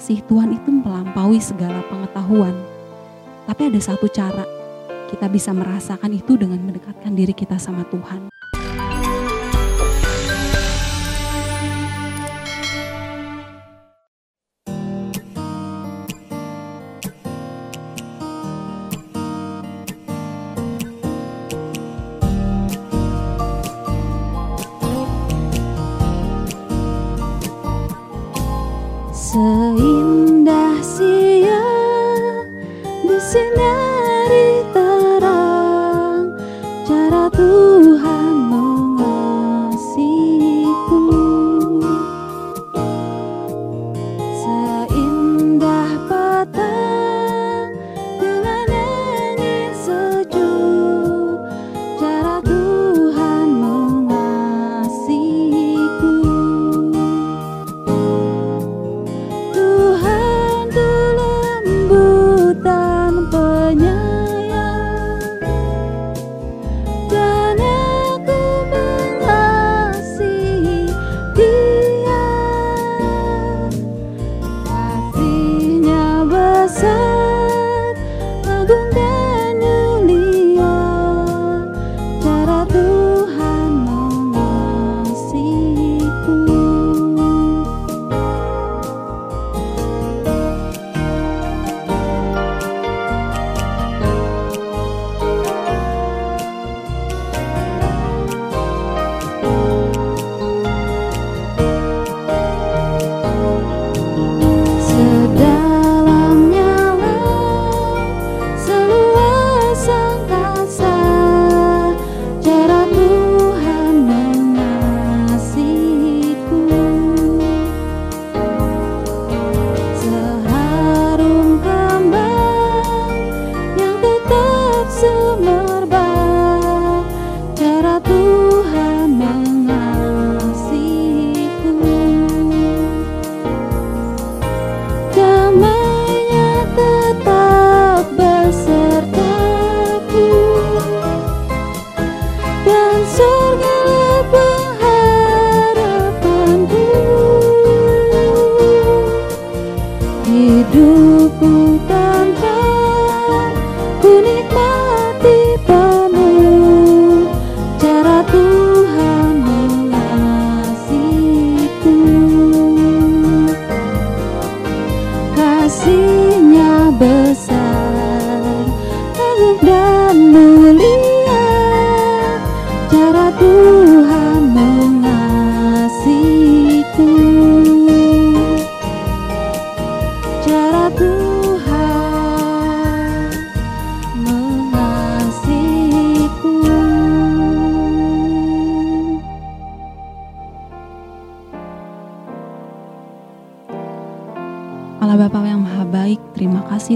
kasih Tuhan itu melampaui segala pengetahuan. Tapi ada satu cara kita bisa merasakan itu dengan mendekatkan diri kita sama Tuhan. sin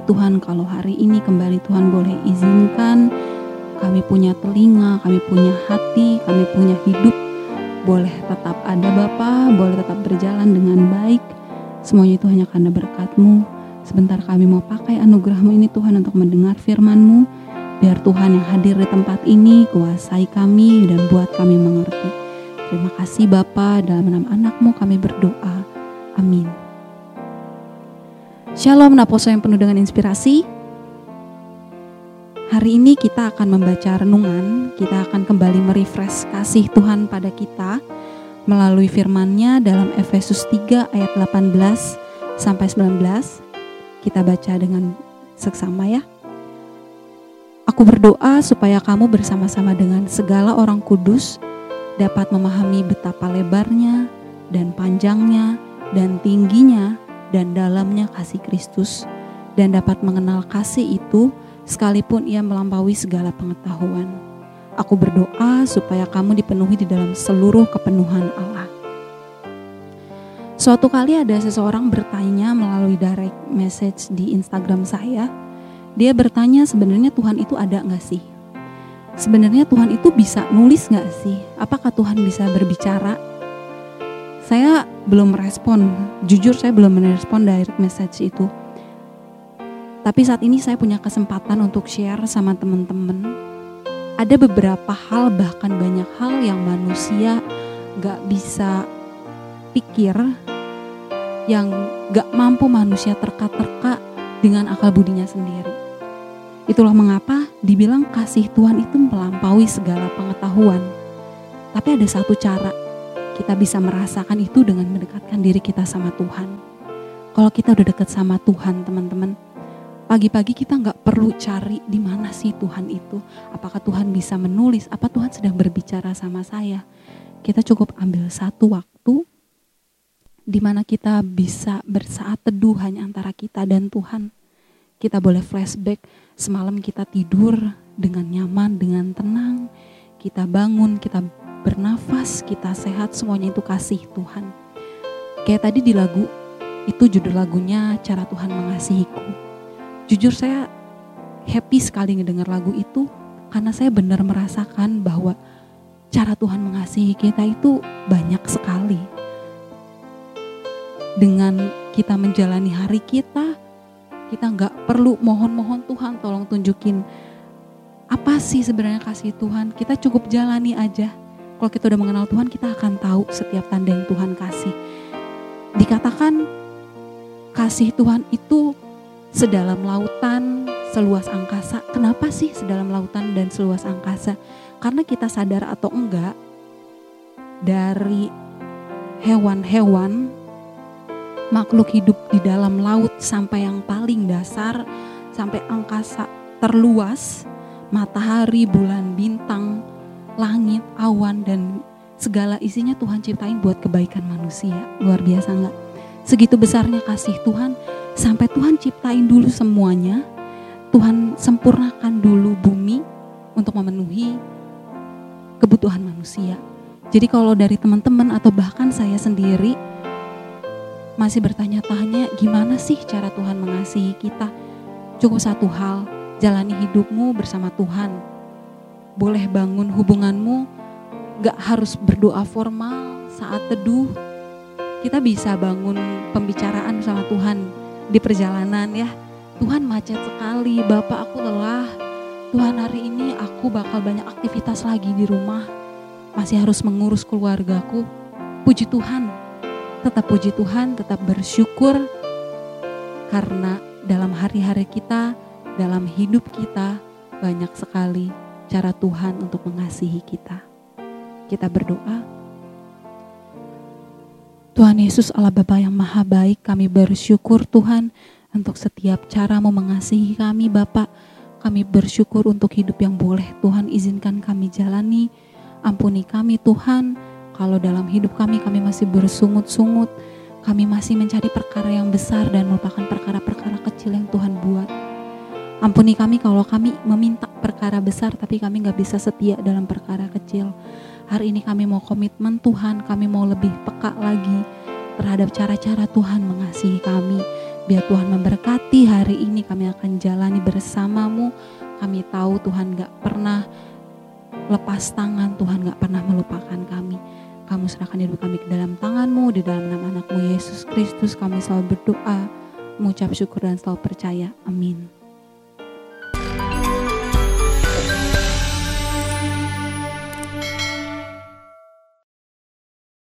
Tuhan kalau hari ini kembali Tuhan boleh izinkan kami punya telinga, kami punya hati, kami punya hidup boleh tetap ada Bapa, boleh tetap berjalan dengan baik. Semuanya itu hanya karena berkatmu. Sebentar kami mau pakai anugerahmu ini Tuhan untuk mendengar firmanmu. Biar Tuhan yang hadir di tempat ini kuasai kami dan buat kami mengerti. Terima kasih Bapa dalam nama anakmu kami berdoa. Amin. Shalom Naposo yang penuh dengan inspirasi. Hari ini kita akan membaca renungan, kita akan kembali merefresh kasih Tuhan pada kita melalui firman-Nya dalam Efesus 3 ayat 18 sampai 19. Kita baca dengan seksama ya. Aku berdoa supaya kamu bersama-sama dengan segala orang kudus dapat memahami betapa lebarnya dan panjangnya dan tingginya dan dalamnya kasih Kristus dan dapat mengenal kasih itu sekalipun ia melampaui segala pengetahuan. Aku berdoa supaya kamu dipenuhi di dalam seluruh kepenuhan Allah. Suatu kali ada seseorang bertanya melalui direct message di Instagram saya. Dia bertanya sebenarnya Tuhan itu ada nggak sih? Sebenarnya Tuhan itu bisa nulis nggak sih? Apakah Tuhan bisa berbicara? Saya belum merespon, jujur saya belum merespon direct message itu. Tapi saat ini saya punya kesempatan untuk share sama teman-teman. Ada beberapa hal bahkan banyak hal yang manusia gak bisa pikir yang gak mampu manusia terka-terka dengan akal budinya sendiri. Itulah mengapa dibilang kasih Tuhan itu melampaui segala pengetahuan. Tapi ada satu cara kita bisa merasakan itu dengan mendekatkan diri kita sama Tuhan. Kalau kita udah dekat sama Tuhan, teman-teman, pagi-pagi kita nggak perlu cari di mana sih Tuhan itu. Apakah Tuhan bisa menulis? Apa Tuhan sedang berbicara sama saya? Kita cukup ambil satu waktu di mana kita bisa bersaat teduh hanya antara kita dan Tuhan. Kita boleh flashback semalam kita tidur dengan nyaman, dengan tenang. Kita bangun, kita bernafas, kita sehat, semuanya itu kasih Tuhan. Kayak tadi di lagu, itu judul lagunya Cara Tuhan Mengasihiku. Jujur saya happy sekali ngedengar lagu itu karena saya benar merasakan bahwa cara Tuhan mengasihi kita itu banyak sekali dengan kita menjalani hari kita, kita nggak perlu mohon-mohon Tuhan tolong tunjukin apa sih sebenarnya kasih Tuhan. Kita cukup jalani aja. Kalau kita udah mengenal Tuhan, kita akan tahu setiap tanda yang Tuhan kasih. Dikatakan kasih Tuhan itu sedalam lautan, seluas angkasa. Kenapa sih sedalam lautan dan seluas angkasa? Karena kita sadar atau enggak dari hewan-hewan makhluk hidup di dalam laut sampai yang paling dasar, sampai angkasa terluas, matahari, bulan, bintang, langit, awan, dan segala isinya Tuhan ciptain buat kebaikan manusia. Luar biasa nggak? Segitu besarnya kasih Tuhan, sampai Tuhan ciptain dulu semuanya, Tuhan sempurnakan dulu bumi untuk memenuhi kebutuhan manusia. Jadi kalau dari teman-teman atau bahkan saya sendiri, masih bertanya-tanya gimana sih cara Tuhan mengasihi kita. Cukup satu hal, jalani hidupmu bersama Tuhan. Boleh bangun hubunganmu, gak harus berdoa formal saat teduh. Kita bisa bangun pembicaraan sama Tuhan di perjalanan ya. Tuhan macet sekali, Bapak aku lelah. Tuhan hari ini aku bakal banyak aktivitas lagi di rumah. Masih harus mengurus keluargaku. Puji Tuhan, tetap puji Tuhan, tetap bersyukur karena dalam hari-hari kita, dalam hidup kita banyak sekali cara Tuhan untuk mengasihi kita. Kita berdoa. Tuhan Yesus Allah Bapa yang maha baik, kami bersyukur Tuhan untuk setiap caramu mengasihi kami Bapak. Kami bersyukur untuk hidup yang boleh Tuhan izinkan kami jalani. Ampuni kami Tuhan, kalau dalam hidup kami, kami masih bersungut-sungut, kami masih mencari perkara yang besar dan melupakan perkara-perkara kecil yang Tuhan buat. Ampuni kami kalau kami meminta perkara besar tapi kami gak bisa setia dalam perkara kecil. Hari ini kami mau komitmen Tuhan, kami mau lebih peka lagi terhadap cara-cara Tuhan mengasihi kami. Biar Tuhan memberkati hari ini kami akan jalani bersamamu. Kami tahu Tuhan gak pernah lepas tangan, Tuhan gak pernah melupakan kami. Kamu serahkan hidup kami ke dalam tanganmu, di dalam nama anakmu Yesus Kristus kami selalu berdoa, mengucap syukur dan selalu percaya. Amin.